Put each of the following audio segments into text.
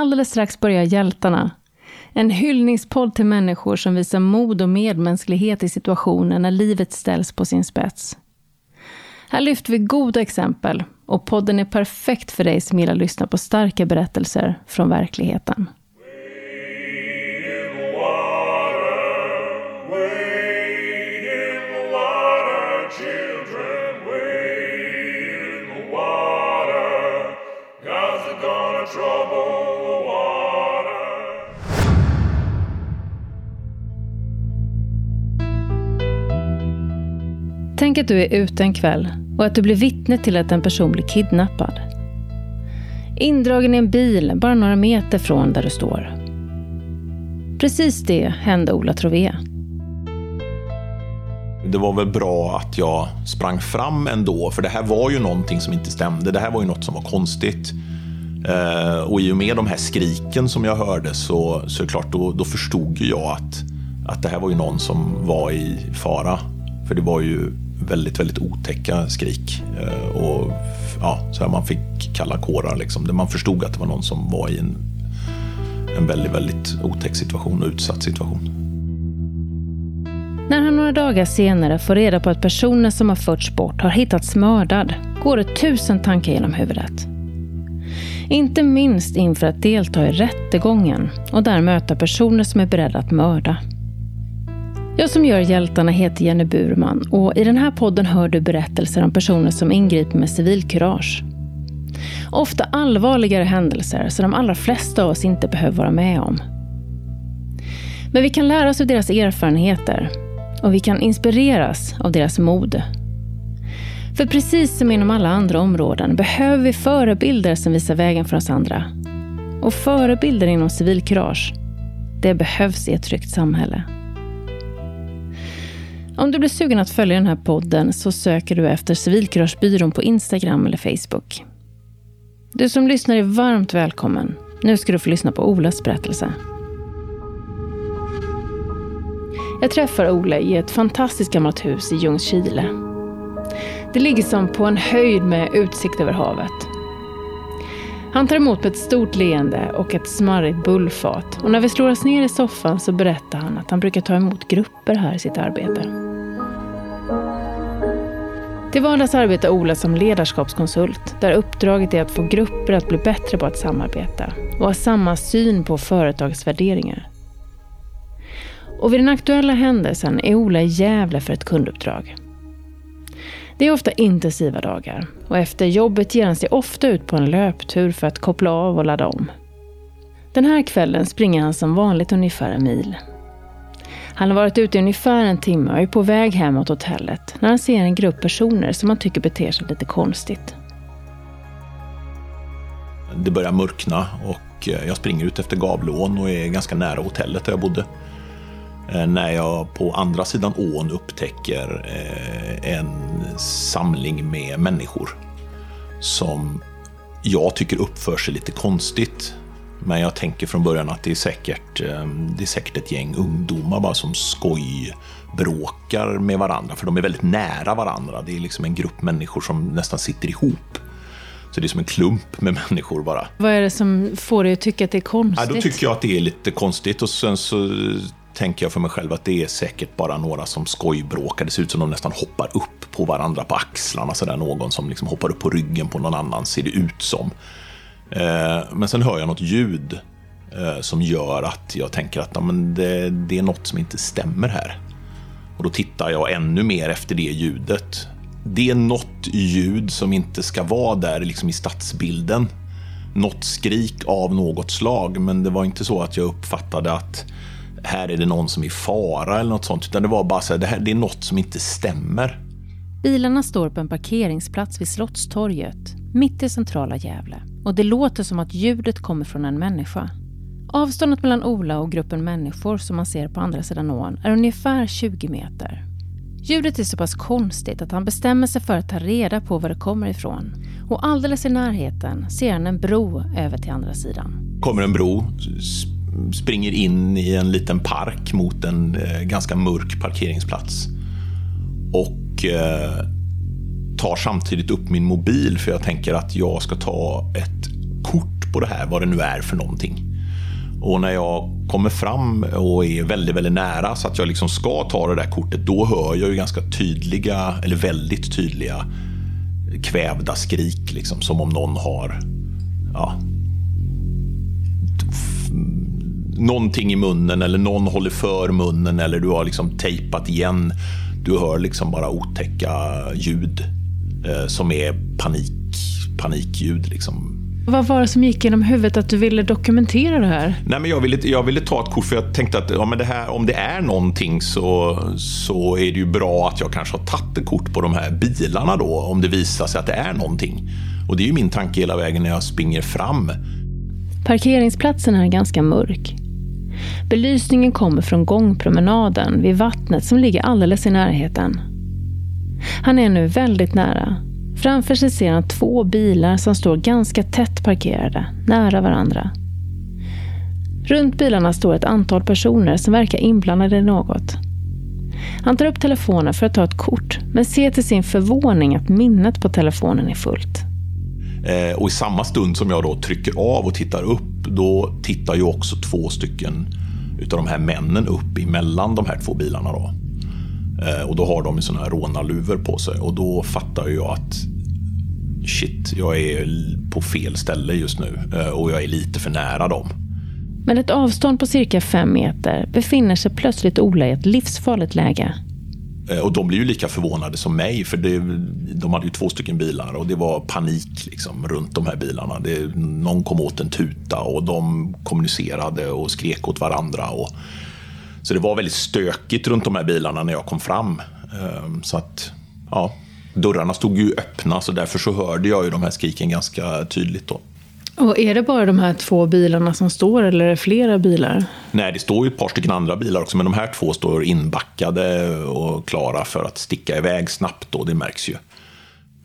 Alldeles strax börjar Hjältarna. En hyllningspodd till människor som visar mod och medmänsklighet i situationer när livet ställs på sin spets. Här lyfter vi goda exempel och podden är perfekt för dig som gillar att lyssna på starka berättelser från verkligheten. Tänk att du är ute en kväll och att du blir vittne till att en person blir kidnappad. Indragen i en bil bara några meter från där du står. Precis det hände Ola Trové. Det var väl bra att jag sprang fram ändå, för det här var ju någonting som inte stämde. Det här var ju något som var konstigt. Eh, och i och med de här skriken som jag hörde så, så är det klart, då, då förstod jag att, att det här var ju någon som var i fara. För det var ju väldigt, väldigt otäcka skrik. Eh, och ja, så här man fick kalla kårar liksom. Man förstod att det var någon som var i en, en väldigt, väldigt otäck situation och utsatt situation. När han några dagar senare får reda på att personen som har förts bort har hittats mördad går det tusen tankar genom huvudet. Inte minst inför att delta i rättegången och där möta personer som är beredda att mörda. Jag som gör Hjältarna heter Jenny Burman och i den här podden hör du berättelser om personer som ingriper med civilkurage. Ofta allvarligare händelser som de allra flesta av oss inte behöver vara med om. Men vi kan lära oss av deras erfarenheter och vi kan inspireras av deras mod. För precis som inom alla andra områden behöver vi förebilder som visar vägen för oss andra. Och förebilder inom civilkurage, det behövs i ett tryggt samhälle. Om du blir sugen att följa den här podden så söker du efter Civilkuragebyrån på Instagram eller Facebook. Du som lyssnar är varmt välkommen. Nu ska du få lyssna på Olas berättelse. Jag träffar Ola i ett fantastiskt gammalt hus i Ljungskile. Det ligger som på en höjd med utsikt över havet. Han tar emot med ett stort leende och ett smarrigt bullfat och när vi slår oss ner i soffan så berättar han att han brukar ta emot grupper här i sitt arbete. Till vardags arbetar Ola som ledarskapskonsult där uppdraget är att få grupper att bli bättre på att samarbeta och ha samma syn på företagsvärderingar. Och vid den aktuella händelsen är Ola i Gävle för ett kunduppdrag. Det är ofta intensiva dagar och efter jobbet ger han sig ofta ut på en löptur för att koppla av och ladda om. Den här kvällen springer han som vanligt ungefär en mil han har varit ute i ungefär en timme och är på väg hem mot hotellet när han ser en grupp personer som han tycker beter sig lite konstigt. Det börjar mörkna och eh, jag springer ut efter Gavleån och är ganska nära hotellet där jag bodde. Eh, när jag på andra sidan ån upptäcker eh, en samling med människor som jag tycker uppför sig lite konstigt. Men jag tänker från början att det är säkert, ehm, det är säkert ett gäng ungdomar bara som skojbråkar med varandra, för de är väldigt nära varandra. Det är liksom en grupp människor som nästan sitter ihop. Så det är som en klump med människor bara. Vad är det som får dig att tycka att det är konstigt? Ja, då tycker jag att det är lite konstigt och sen så tänker jag för mig själv att det är säkert bara några som skojbråkar. Det ser ut som de nästan hoppar upp på varandra på axlarna. Så där. Någon som liksom hoppar upp på ryggen på någon annan ser det ut som. Eh, men sen hör jag något ljud eh, som gör att jag tänker att ja, men det, det är något som inte stämmer här. Och då tittar jag ännu mer efter det ljudet. Det är något ljud som inte ska vara där liksom i stadsbilden. Något skrik av något slag, men det var inte så att jag uppfattade att här är det någon som är i fara eller något sånt, utan det var bara så här, det, här, det är något som inte stämmer. Bilarna står på en parkeringsplats vid Slottstorget, mitt i centrala Gävle och det låter som att ljudet kommer från en människa. Avståndet mellan Ola och gruppen människor som man ser på andra sidan ån är ungefär 20 meter. Ljudet är så pass konstigt att han bestämmer sig för att ta reda på var det kommer ifrån. Och alldeles i närheten ser han en bro över till andra sidan. kommer en bro, springer in i en liten park mot en eh, ganska mörk parkeringsplats. Och eh, tar samtidigt upp min mobil för jag tänker att jag ska ta ett kort på det här, vad det nu är för någonting. Och när jag kommer fram och är väldigt, väldigt nära så att jag liksom ska ta det där kortet, då hör jag ju ganska tydliga, eller väldigt tydliga kvävda skrik, liksom, som om någon har ja, någonting i munnen eller någon håller för munnen eller du har liksom tejpat igen. Du hör liksom bara otäcka ljud som är panik, panikljud. Liksom. Vad var det som gick genom huvudet att du ville dokumentera det här? Nej, men jag, ville, jag ville ta ett kort för jag tänkte att ja, men det här, om det är någonting så, så är det ju bra att jag kanske har tagit ett kort på de här bilarna då, om det visar sig att det är någonting. Och det är ju min tanke hela vägen när jag springer fram. Parkeringsplatsen är ganska mörk. Belysningen kommer från gångpromenaden vid vattnet som ligger alldeles i närheten. Han är nu väldigt nära. Framför sig ser han två bilar som står ganska tätt parkerade, nära varandra. Runt bilarna står ett antal personer som verkar inblandade i något. Han tar upp telefonen för att ta ett kort, men ser till sin förvåning att minnet på telefonen är fullt. Eh, och i samma stund som jag då trycker av och tittar upp, då tittar ju också två stycken utav de här männen upp emellan de här två bilarna. Då. Eh, och då har de sådana här rånarluvor på sig och då fattar jag att shit, jag är på fel ställe just nu eh, och jag är lite för nära dem. Med ett avstånd på cirka fem meter befinner sig plötsligt Ola i ett livsfarligt läge. Eh, och de blir ju lika förvånade som mig, för det, de hade ju två stycken bilar och det var panik liksom, runt de här bilarna. Det, någon kom åt en tuta och de kommunicerade och skrek åt varandra. Och, så det var väldigt stökigt runt de här bilarna när jag kom fram. Ehm, så att, ja, dörrarna stod ju öppna, så därför så hörde jag ju de här skriken ganska tydligt. Då. Och är det bara de här två bilarna som står eller är det flera bilar? Nej, det står ju ett par stycken andra bilar också, men de här två står inbackade och klara för att sticka iväg snabbt då, det märks ju.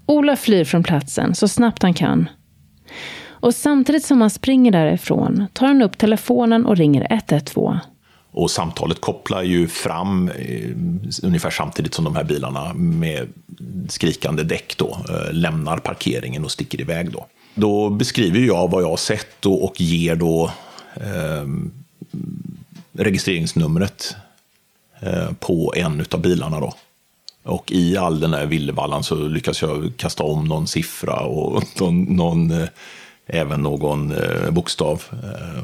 Ola flyr från platsen så snabbt han kan. Och samtidigt som han springer därifrån tar han upp telefonen och ringer 112. Och samtalet kopplar ju fram eh, ungefär samtidigt som de här bilarna med skrikande däck då eh, lämnar parkeringen och sticker iväg då. Då beskriver jag vad jag har sett och, och ger då eh, registreringsnumret eh, på en av bilarna. Då. Och i all den här villevallan så lyckas jag kasta om någon siffra och någon, någon eh, även någon eh, bokstav. Eh,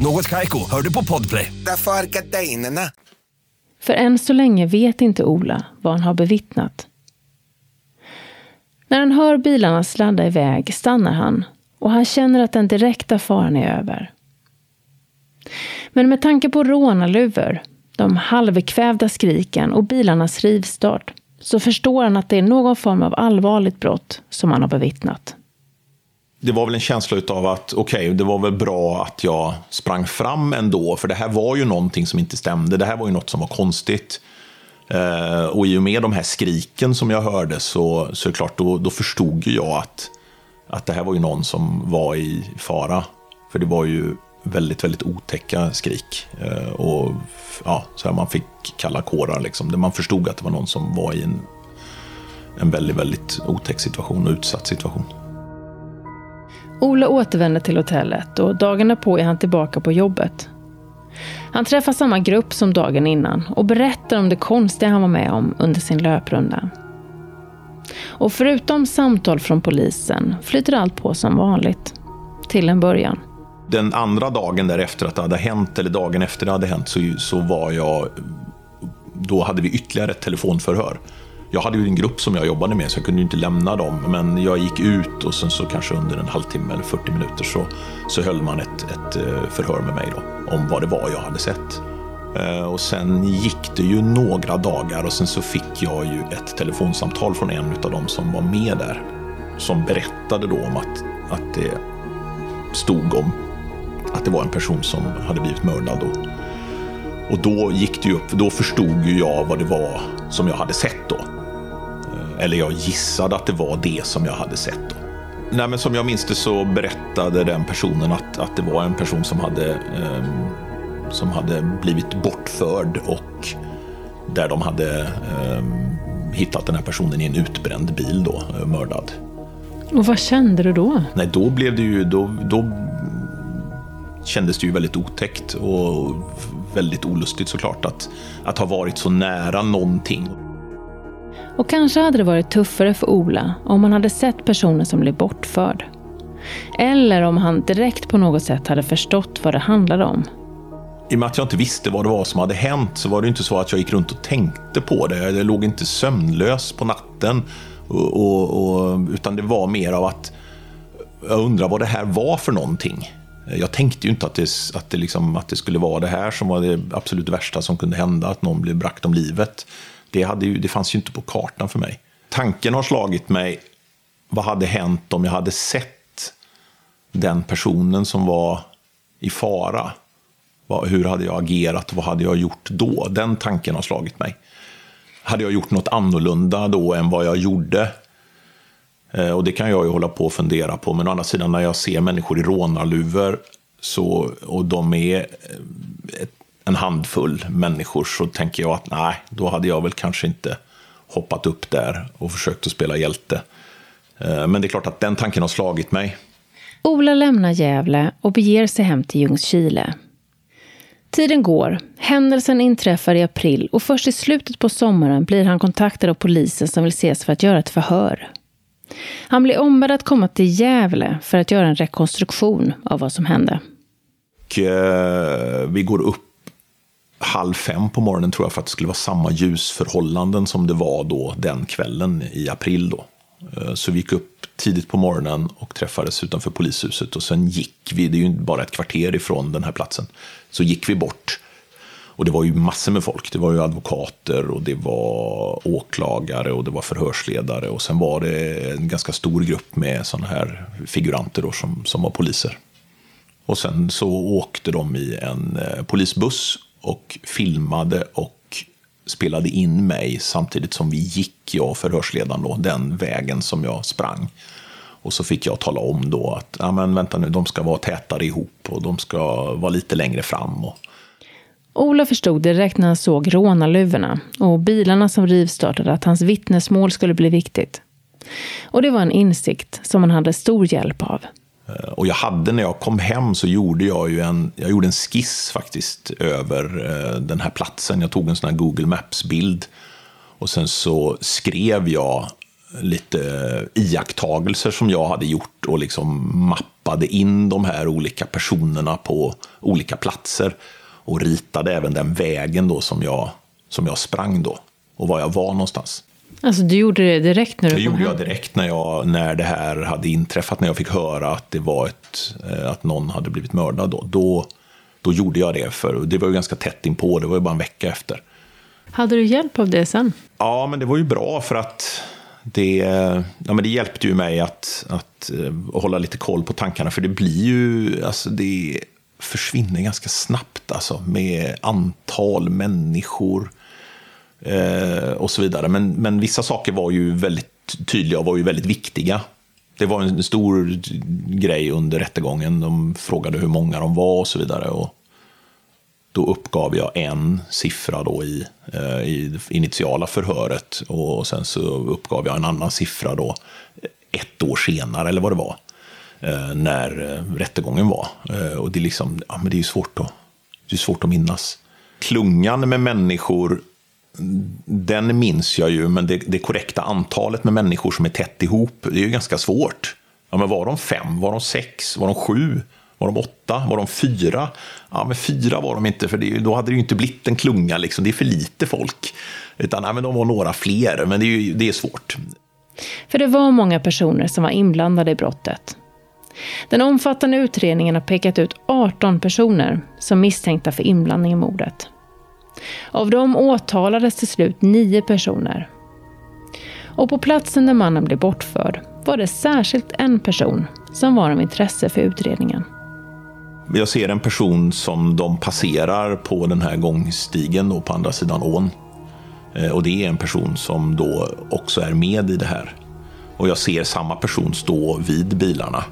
Något Kaiko, hör du på Podplay. Därför är gardinerna. För än så länge vet inte Ola vad han har bevittnat. När han hör bilarna sladda iväg stannar han och han känner att den direkta faran är över. Men med tanke på rånarluvor, de halvkvävda skriken och bilarnas rivstart så förstår han att det är någon form av allvarligt brott som han har bevittnat. Det var väl en känsla av att okej, okay, det var väl bra att jag sprang fram ändå, för det här var ju någonting som inte stämde. Det här var ju något som var konstigt. Eh, och i och med de här skriken som jag hörde så, så är det klart, då, då förstod jag att, att det här var ju någon som var i fara. För det var ju väldigt, väldigt otäcka skrik. Eh, och ja, så här man fick kalla kårar liksom. Man förstod att det var någon som var i en, en väldigt, väldigt otäck situation och utsatt situation. Ola återvänder till hotellet och dagen på är han tillbaka på jobbet. Han träffar samma grupp som dagen innan och berättar om det konstiga han var med om under sin löprunda. Och förutom samtal från polisen flyter allt på som vanligt. Till en början. Den andra dagen därefter att det hade hänt, eller dagen efter det hade hänt, så, så var jag... Då hade vi ytterligare ett telefonförhör. Jag hade ju en grupp som jag jobbade med så jag kunde inte lämna dem. Men jag gick ut och sen så kanske under en halvtimme eller 40 minuter så, så höll man ett, ett eh, förhör med mig då, om vad det var jag hade sett. Eh, och sen gick det ju några dagar och sen så fick jag ju ett telefonsamtal från en av dem som var med där. Som berättade då om att, att det stod om att det var en person som hade blivit mördad. Då. Och då gick det ju upp, då förstod ju jag vad det var som jag hade sett då. Eller jag gissade att det var det som jag hade sett då. Nej, men som jag minns det så berättade den personen att, att det var en person som hade, eh, som hade blivit bortförd och där de hade eh, hittat den här personen i en utbränd bil då, eh, mördad. Och vad kände du då? Nej, då blev det ju, då, då kändes det ju väldigt otäckt och väldigt olustigt såklart att, att ha varit så nära någonting. Och kanske hade det varit tuffare för Ola om han hade sett personen som blev bortförd. Eller om han direkt på något sätt hade förstått vad det handlade om. I och med att jag inte visste vad det var som hade hänt så var det inte så att jag gick runt och tänkte på det. Jag låg inte sömnlös på natten. Och, och, och, utan det var mer av att jag undrar vad det här var för någonting. Jag tänkte ju inte att det, att, det liksom, att det skulle vara det här som var det absolut värsta som kunde hända, att någon blev brakt om livet. Det, hade ju, det fanns ju inte på kartan för mig. Tanken har slagit mig, vad hade hänt om jag hade sett den personen som var i fara? Hur hade jag agerat och vad hade jag gjort då? Den tanken har slagit mig. Hade jag gjort något annorlunda då än vad jag gjorde? Eh, och det kan jag ju hålla på och fundera på. Men å andra sidan när jag ser människor i rånarluvor så, och de är eh, ett en handfull människor så tänker jag att nej, då hade jag väl kanske inte hoppat upp där och försökt att spela hjälte. Eh, men det är klart att den tanken har slagit mig. Ola lämnar Gävle och beger sig hem till Ljungskile. Tiden går. Händelsen inträffar i april och först i slutet på sommaren blir han kontaktad av polisen som vill ses för att göra ett förhör. Han blir ombedd att komma till Gävle för att göra en rekonstruktion av vad som hände. Och, eh, vi går upp halv fem på morgonen tror jag för att det skulle vara samma ljusförhållanden som det var då den kvällen i april. Då. Eh, så vi gick upp tidigt på morgonen och träffades utanför polishuset och sen gick vi, det är ju bara ett kvarter ifrån den här platsen, så gick vi bort. Och det var ju massor med folk. Det var ju advokater och det var åklagare och det var förhörsledare och sen var det en ganska stor grupp med sådana här figuranter då som, som var poliser. Och sen så åkte de i en eh, polisbuss och filmade och spelade in mig samtidigt som vi gick, jag och förhörsledaren, då, den vägen som jag sprang. Och så fick jag tala om då att, ja men vänta nu, de ska vara tätare ihop och de ska vara lite längre fram. Och... Ola förstod direkt när han såg rånarluvorna och bilarna som rivstartade att hans vittnesmål skulle bli viktigt. Och det var en insikt som han hade stor hjälp av. Eh, och jag hade när jag kom hem så gjorde jag ju en, jag gjorde en skiss faktiskt över eh, den här platsen. Jag tog en sån här Google Maps-bild och sen så skrev jag lite iakttagelser som jag hade gjort och liksom mappade in de här olika personerna på olika platser och ritade även den vägen då som jag, som jag sprang då och var jag var någonstans. Alltså du gjorde det direkt när du det gjorde hem? jag direkt när, jag, när det här hade inträffat, när jag fick höra att, det var ett, eh, att någon hade blivit mördad. Då, då, då gjorde jag det, för det var ju ganska tätt inpå, det var ju bara en vecka efter. Hade du hjälp av det sen? Ja, men det var ju bra för att det, ja, men det hjälpte ju mig att, att, att eh, hålla lite koll på tankarna, för det blir ju, alltså det försvinner ganska snabbt alltså, med antal människor eh, och så vidare. Men, men vissa saker var ju väldigt tydliga och var ju väldigt viktiga. Det var en stor grej under rättegången. De frågade hur många de var och så vidare. Och då uppgav jag en siffra då i, eh, i det initiala förhöret och sen så uppgav jag en annan siffra då ett år senare, eller vad det var, eh, när eh, rättegången var. Eh, och det är, liksom, ja, men det är svårt, att, det är svårt att minnas. Klungan med människor den minns jag ju, men det, det korrekta antalet med människor som är tätt ihop, det är ju ganska svårt. Ja, men var de fem? Var de sex? Var de sju? Var de åtta? Var de fyra? Ja, men fyra var de inte, för det, då hade det ju inte blivit en klunga. Liksom. Det är för lite folk. Utan ja, men de var några fler, men det är, ju, det är svårt. För det var många personer som var inblandade i brottet. Den omfattande utredningen har pekat ut 18 personer som misstänkta för inblandning i mordet. Av dem åtalades till slut nio personer. Och på platsen där mannen blev bortförd var det särskilt en person som var av intresse för utredningen. Jag ser en person som de passerar på den här gångstigen då på andra sidan ån. Eh, och det är en person som då också är med i det här. Och jag ser samma person stå vid bilarna.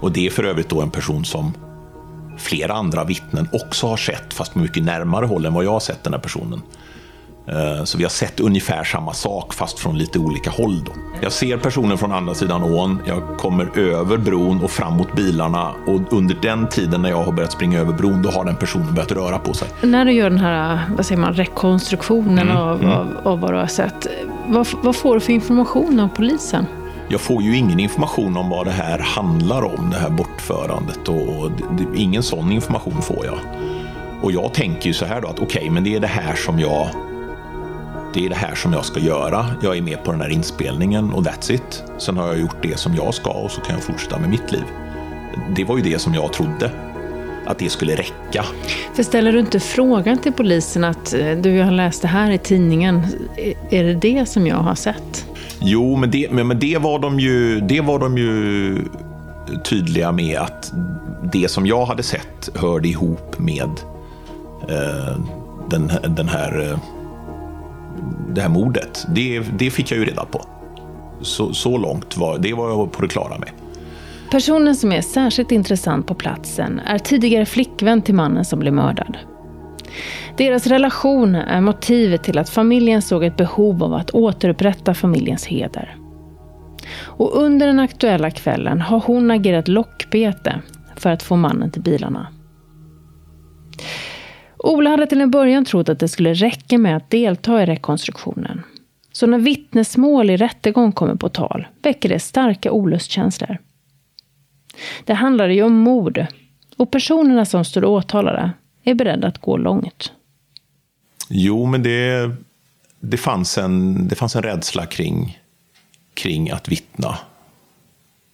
Och det är för övrigt då en person som flera andra vittnen också har sett, fast på mycket närmare håll än vad jag har sett den här personen. Eh, så vi har sett ungefär samma sak fast från lite olika håll. Då. Jag ser personen från andra sidan ån, jag kommer över bron och fram mot bilarna och under den tiden när jag har börjat springa över bron då har den personen börjat röra på sig. När du gör den här vad säger man, rekonstruktionen mm, av, mm. Av, av, vad du har sett, vad, vad får du för information av polisen? Jag får ju ingen information om vad det här handlar om, det här bortförandet. Och det, ingen sån information får jag. Och jag tänker ju så här då att okej, okay, men det är det här som jag det är det här som jag ska göra. Jag är med på den här inspelningen och that's it. Sen har jag gjort det som jag ska och så kan jag fortsätta med mitt liv. Det var ju det som jag trodde. Att det skulle räcka. För ställer du inte frågan till polisen att eh, du, jag har läst det här i tidningen. Är det det som jag har sett? Jo, men det, men, men det, var, de ju, det var de ju tydliga med att det som jag hade sett hörde ihop med eh, den, den här eh, det här mordet, det, det fick jag ju reda på. Så, så långt var, det var jag på det klara med. Personen som är särskilt intressant på platsen är tidigare flickvän till mannen som blev mördad. Deras relation är motivet till att familjen såg ett behov av att återupprätta familjens heder. Och under den aktuella kvällen har hon agerat lockbete för att få mannen till bilarna. Ola hade till en början trott att det skulle räcka med att delta i rekonstruktionen. Så när vittnesmål i rättegång kommer på tal väcker det starka olustkänslor. Det handlade ju om mord och personerna som står åtalade är beredda att gå långt. Jo, men det, det, fanns, en, det fanns en rädsla kring, kring att vittna.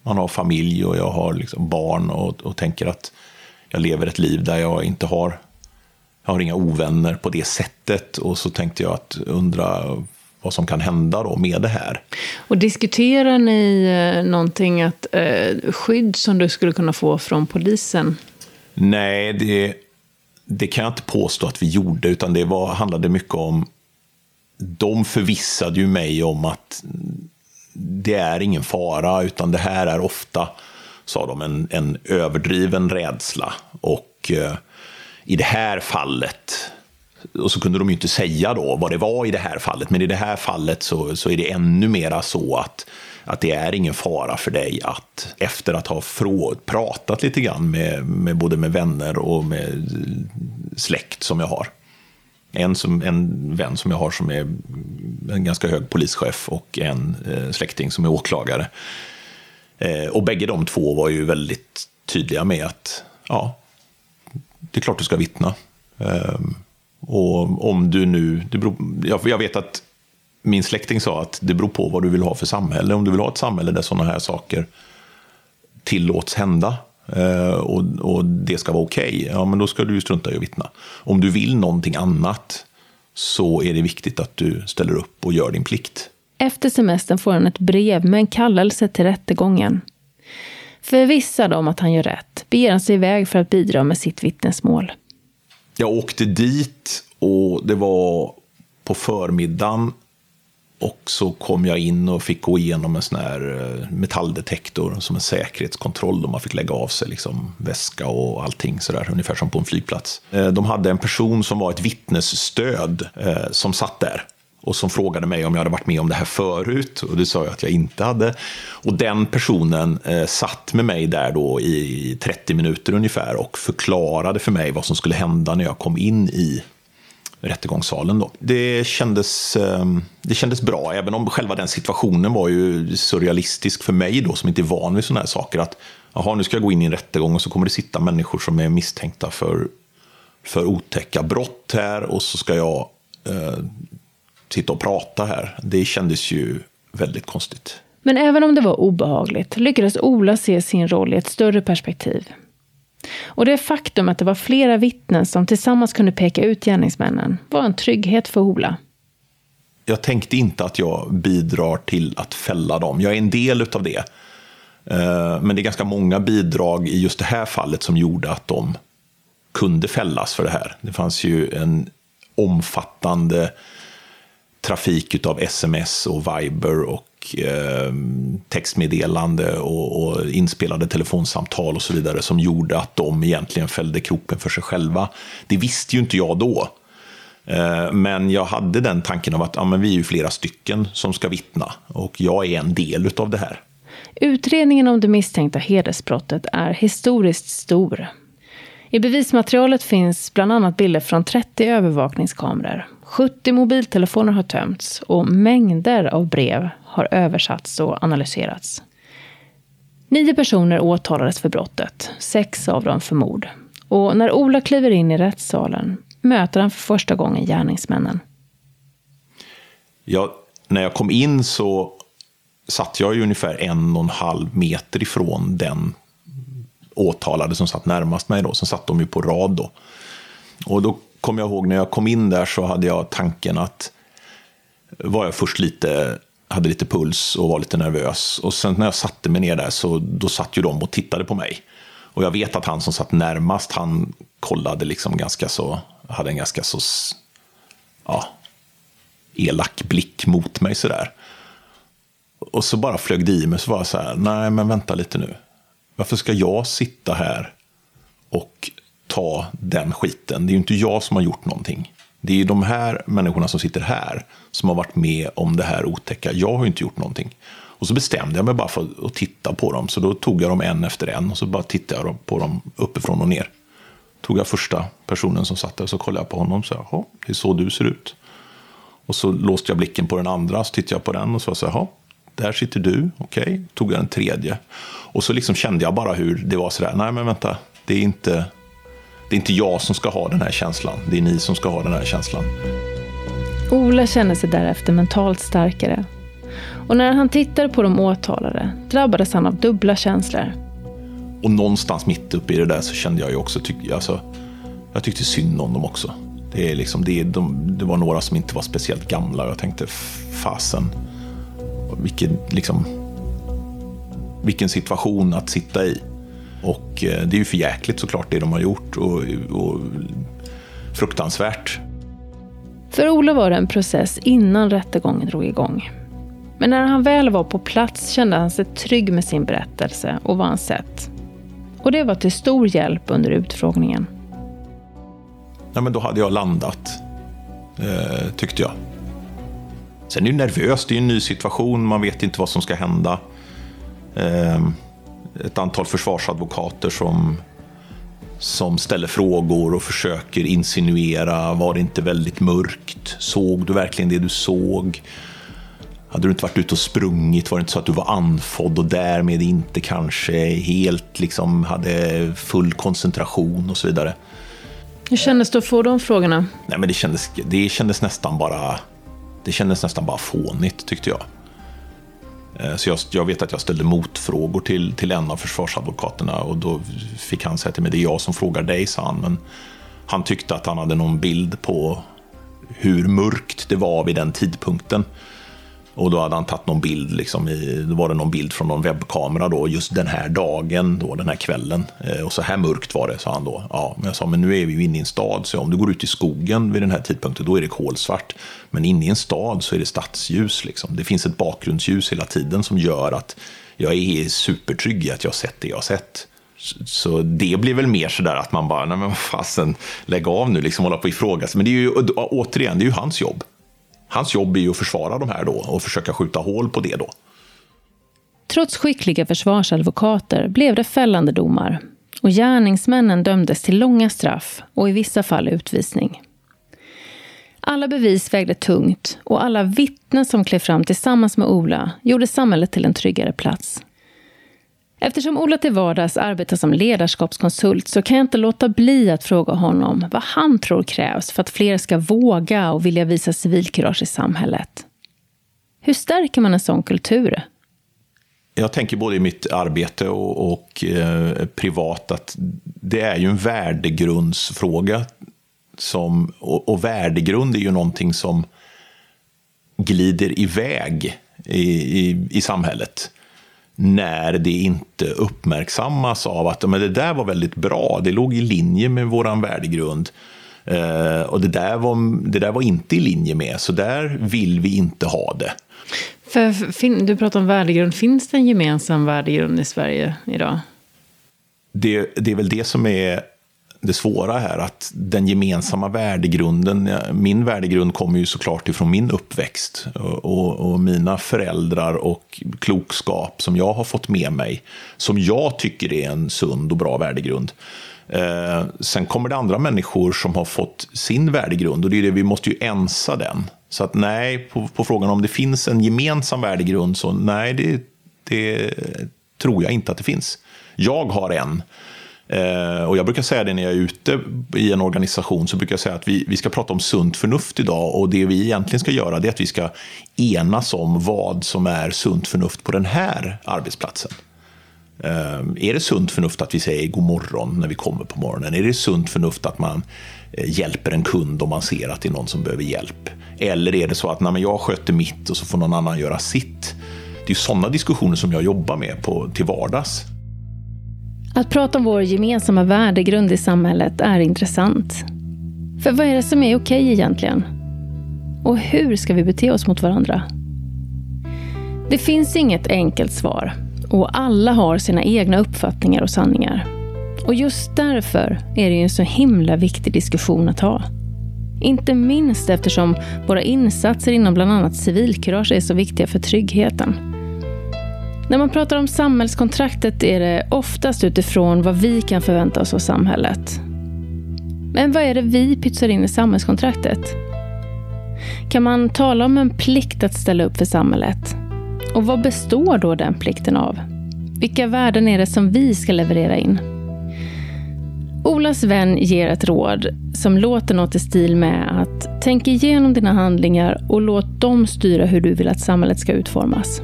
Man har familj och jag har liksom barn och, och tänker att jag lever ett liv där jag inte har jag har inga ovänner på det sättet. Och så tänkte jag att undra vad som kan hända då med det här. Och diskuterar ni eh, någonting, att, eh, skydd som du skulle kunna få från polisen? Nej, det, det kan jag inte påstå att vi gjorde, utan det var, handlade mycket om... De förvissade ju mig om att det är ingen fara, utan det här är ofta, sa de, en, en överdriven rädsla. Och... Eh, i det här fallet, och så kunde de ju inte säga då vad det var i det här fallet, men i det här fallet så, så är det ännu mera så att, att det är ingen fara för dig att efter att ha frå, pratat lite grann med, med både med vänner och med släkt som jag har. En, som, en vän som jag har som är en ganska hög polischef och en eh, släkting som är åklagare. Eh, och bägge de två var ju väldigt tydliga med att ja, det är klart du ska vittna. Eh, och om du nu, det beror, jag, jag vet att min släkting sa att det beror på vad du vill ha för samhälle. Om du vill ha ett samhälle där sådana här saker tillåts hända eh, och, och, det ska vara okej, okay, ja men då ska du strunta i att vittna. Om du vill någonting annat så är det viktigt att du ställer upp och gör din plikt. Efter semestern får han ett brev med en kallelse till rättegången. Förvissad om att han gör rätt beger han sig iväg för att bidra med sitt vittnesmål. Jag åkte dit och det var på förmiddagen och så kom jag in och fick gå igenom en sån här eh, metalldetektor som en säkerhetskontroll. Då man fick lägga av sig liksom väska och allting sådär, ungefär som på en flygplats. Eh, de hade en person som var ett vittnesstöd eh, som satt där och som frågade mig om jag hade varit med om det här förut. Och det sa jag att jag inte hade. Och den personen eh, satt med mig där då i 30 minuter ungefär och förklarade för mig vad som skulle hända när jag kom in i rättegångssalen. Då. Det, kändes, eh, det kändes bra, även om själva den situationen var ju surrealistisk för mig då, som inte är van vid sådana här saker. Att jaha, nu ska jag gå in i en rättegång och så kommer det sitta människor som är misstänkta för, för otäcka brott här och så ska jag eh, sitta och prata här. Det kändes ju väldigt konstigt. Men även om det var obehagligt lyckades Ola se sin roll i ett större perspektiv. Och det faktum att det var flera vittnen som tillsammans kunde peka ut gärningsmännen var en trygghet för Ola. Jag tänkte inte att jag bidrar till att fälla dem. Jag är en del av det. Eh, men det är ganska många bidrag i just det här fallet som gjorde att de kunde fällas för det här. Det fanns ju en omfattande trafik av sms och Viber och eh, textmeddelande och, och, inspelade telefonsamtal och så vidare som gjorde att de egentligen fällde kroppen för sig själva. Det visste ju inte jag då. Eh, men jag hade den tanken av att ja, men vi är ju flera stycken som ska vittna och jag är en del av det här. Utredningen om det misstänkta hedersbrottet är historiskt stor. I bevismaterialet finns bland annat bilder från 30 övervakningskameror. 70 mobiltelefoner har tömts och mängder av brev har översatts och analyserats. Nio personer åtalades för brottet, sex av dem för mord. Och när Ola kliver in i rättssalen möter han för första gången gärningsmännen. Ja, när jag kom in så satt jag ju ungefär en och en halv meter ifrån den åtalade som satt närmast mig. Då. Sen satt de ju på rad. Då. Och då Kommer jag ihåg när jag kom in där så hade jag tanken att var jag först lite, hade lite puls och var lite nervös. Och sen när jag satte mig ner där så då satt ju de och tittade på mig. Och jag vet att han som satt närmast, han kollade liksom ganska så, hade en ganska så ja, elak blick mot mig sådär. Och så bara flög det i mig, så var jag så här, nej men vänta lite nu. Varför ska jag sitta här och ta den skiten? Det är ju inte jag som har gjort någonting. Det är ju de här människorna som sitter här som har varit med om det här otäcka. Jag har ju inte gjort någonting. Och så bestämde jag mig bara för att titta på dem. Så då tog jag dem en efter en och så bara tittade jag på dem uppifrån och ner. Tog jag första personen som satt där och så kollade jag på honom och sa, jaha, det är så du ser ut. Och så låste jag blicken på den andra, så tittade jag på den och så sa, jaha, där sitter du, okej. Okay. Tog jag den tredje. Och så liksom kände jag bara hur det var sådär, nej men vänta, det är inte, det är inte jag som ska ha den här känslan, det är ni som ska ha den här känslan. Ola kände sig därefter mentalt starkare. Och när han tittade på de åtalade drabbades han av dubbla känslor. Och någonstans mitt uppe i det där så kände jag ju också, tyck, alltså, jag tyckte synd om dem också. Det, är liksom, det, de, det var några som inte var speciellt gamla och jag tänkte, fasen, vilken, liksom, vilken situation att sitta i. Och eh, det är ju för jäkligt såklart det de har gjort och, och fruktansvärt. För Ola var det en process innan rättegången drog igång. Men när han väl var på plats kände han sig trygg med sin berättelse och vad han sett. Och det var till stor hjälp under utfrågningen. Ja, men då hade jag landat, eh, tyckte jag. Sen är det nervöst, det är en ny situation, man vet inte vad som ska hända. Eh, ett antal försvarsadvokater som, som ställer frågor och försöker insinuera. Var det inte väldigt mörkt? Såg du verkligen det du såg? Hade du inte varit ute och sprungit? Var det inte så att du var andfådd och därmed inte kanske helt liksom hade full koncentration och så vidare? Hur kändes det att få de frågorna? Nej, men det kändes, det kändes nästan bara det kändes nästan bara fånigt tyckte jag. Eh, så jag, jag, vet att jag ställde motfrågor till, till en av försvarsadvokaterna och då fick han säga till mig, det är jag som frågar dig, sa han. Men han tyckte att han hade någon bild på hur mörkt det var vid den tidpunkten. Och då hade han tagit någon bild, liksom i, då var det någon bild från någon webbkamera då, just den här dagen, då, den här kvällen. Eh, och så här mörkt var det, sa han då. Ja, men jag sa, men nu är vi ju inne i en stad, så om du går ut i skogen vid den här tidpunkten, då är det kolsvart. Men inne i en stad så är det stadsljus, liksom. Det finns ett bakgrundsljus hela tiden som gör att jag är supertrygg i att jag har sett det jag har sett. Så det blir väl mer sådär att man bara, nej men vad fasen, lägg av nu, liksom hålla på och ifrågasätta. Men det är ju, återigen, det är ju hans jobb. Hans jobb är ju att försvara de här då och försöka skjuta hål på det då. Trots skickliga försvarsadvokater blev det fällande domar och gärningsmännen dömdes till långa straff och i vissa fall utvisning. Alla bevis vägde tungt och alla vittnen som klev fram tillsammans med Ola gjorde samhället till en tryggare plats. Eftersom Ola till vardags arbetar som ledarskapskonsult så kan jag inte låta bli att fråga honom vad han tror krävs för att fler ska våga och vilja visa civilkurage i samhället. Hur stärker man en sån kultur? Jag tänker både i mitt arbete och, och eh, privat att det är ju en värdegrundsfråga. Som, och, och värdegrund är ju någonting som glider iväg i, i, i samhället när det inte uppmärksammas av att men det där var väldigt bra, det låg i linje med vår värdegrund. Eh, och det där, var, det där var inte i linje med, så där vill vi inte ha det. För, du pratar om värdegrund, finns det en gemensam värdegrund i Sverige idag? Det, det är väl det som är det svåra här, att den gemensamma värdegrunden, min värdegrund kommer ju såklart ifrån min uppväxt och, och, mina föräldrar och klokskap som jag har fått med mig, som jag tycker är en sund och bra värdegrund. Eh, sen kommer det andra människor som har fått sin värdegrund och det är det, vi måste ju ensa den. Så att nej, på, på frågan om det finns en gemensam värdegrund, så nej, det, det tror jag inte att det finns. Jag har en. Eh, och jag brukar säga det när jag är ute i en organisation, så brukar jag säga att vi, vi ska prata om sunt förnuft idag och det vi egentligen ska göra det är att vi ska enas om vad som är sunt förnuft på den här arbetsplatsen. Eh, är det sunt förnuft att vi säger god morgon när vi kommer på morgonen? Är det sunt förnuft att man eh, hjälper en kund om man ser att det är någon som behöver hjälp? Eller är det så att nej, jag sköter mitt och så får någon annan göra sitt? Det är sådana diskussioner som jag jobbar med på, till vardags. Att prata om vår gemensamma värdegrund i samhället är intressant. För vad är det som är okej egentligen? Och hur ska vi bete oss mot varandra? Det finns inget enkelt svar och alla har sina egna uppfattningar och sanningar. Och just därför är det ju en så himla viktig diskussion att ha. Inte minst eftersom våra insatser inom bland annat civilkurage är så viktiga för tryggheten. När man pratar om samhällskontraktet är det oftast utifrån vad vi kan förvänta oss av samhället. Men vad är det vi pytsar in i samhällskontraktet? Kan man tala om en plikt att ställa upp för samhället? Och vad består då den plikten av? Vilka värden är det som vi ska leverera in? Olas vän ger ett råd som låter något i stil med att tänk igenom dina handlingar och låt dem styra hur du vill att samhället ska utformas.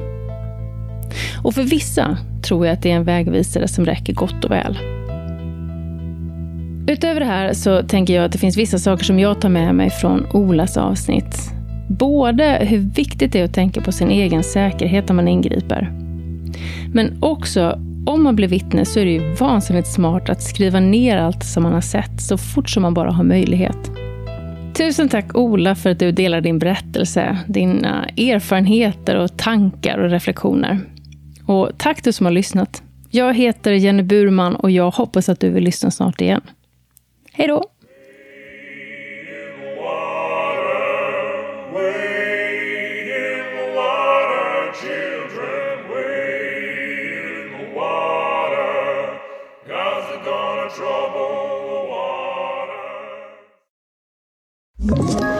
Och för vissa tror jag att det är en vägvisare som räcker gott och väl. Utöver det här så tänker jag att det finns vissa saker som jag tar med mig från Olas avsnitt. Både hur viktigt det är att tänka på sin egen säkerhet när man ingriper. Men också, om man blir vittne så är det ju vansinnigt smart att skriva ner allt som man har sett så fort som man bara har möjlighet. Tusen tack Ola för att du delar din berättelse, dina erfarenheter och tankar och reflektioner. Och tack du som har lyssnat. Jag heter Jenny Burman och jag hoppas att du vill lyssna snart igen. Hej då! Ett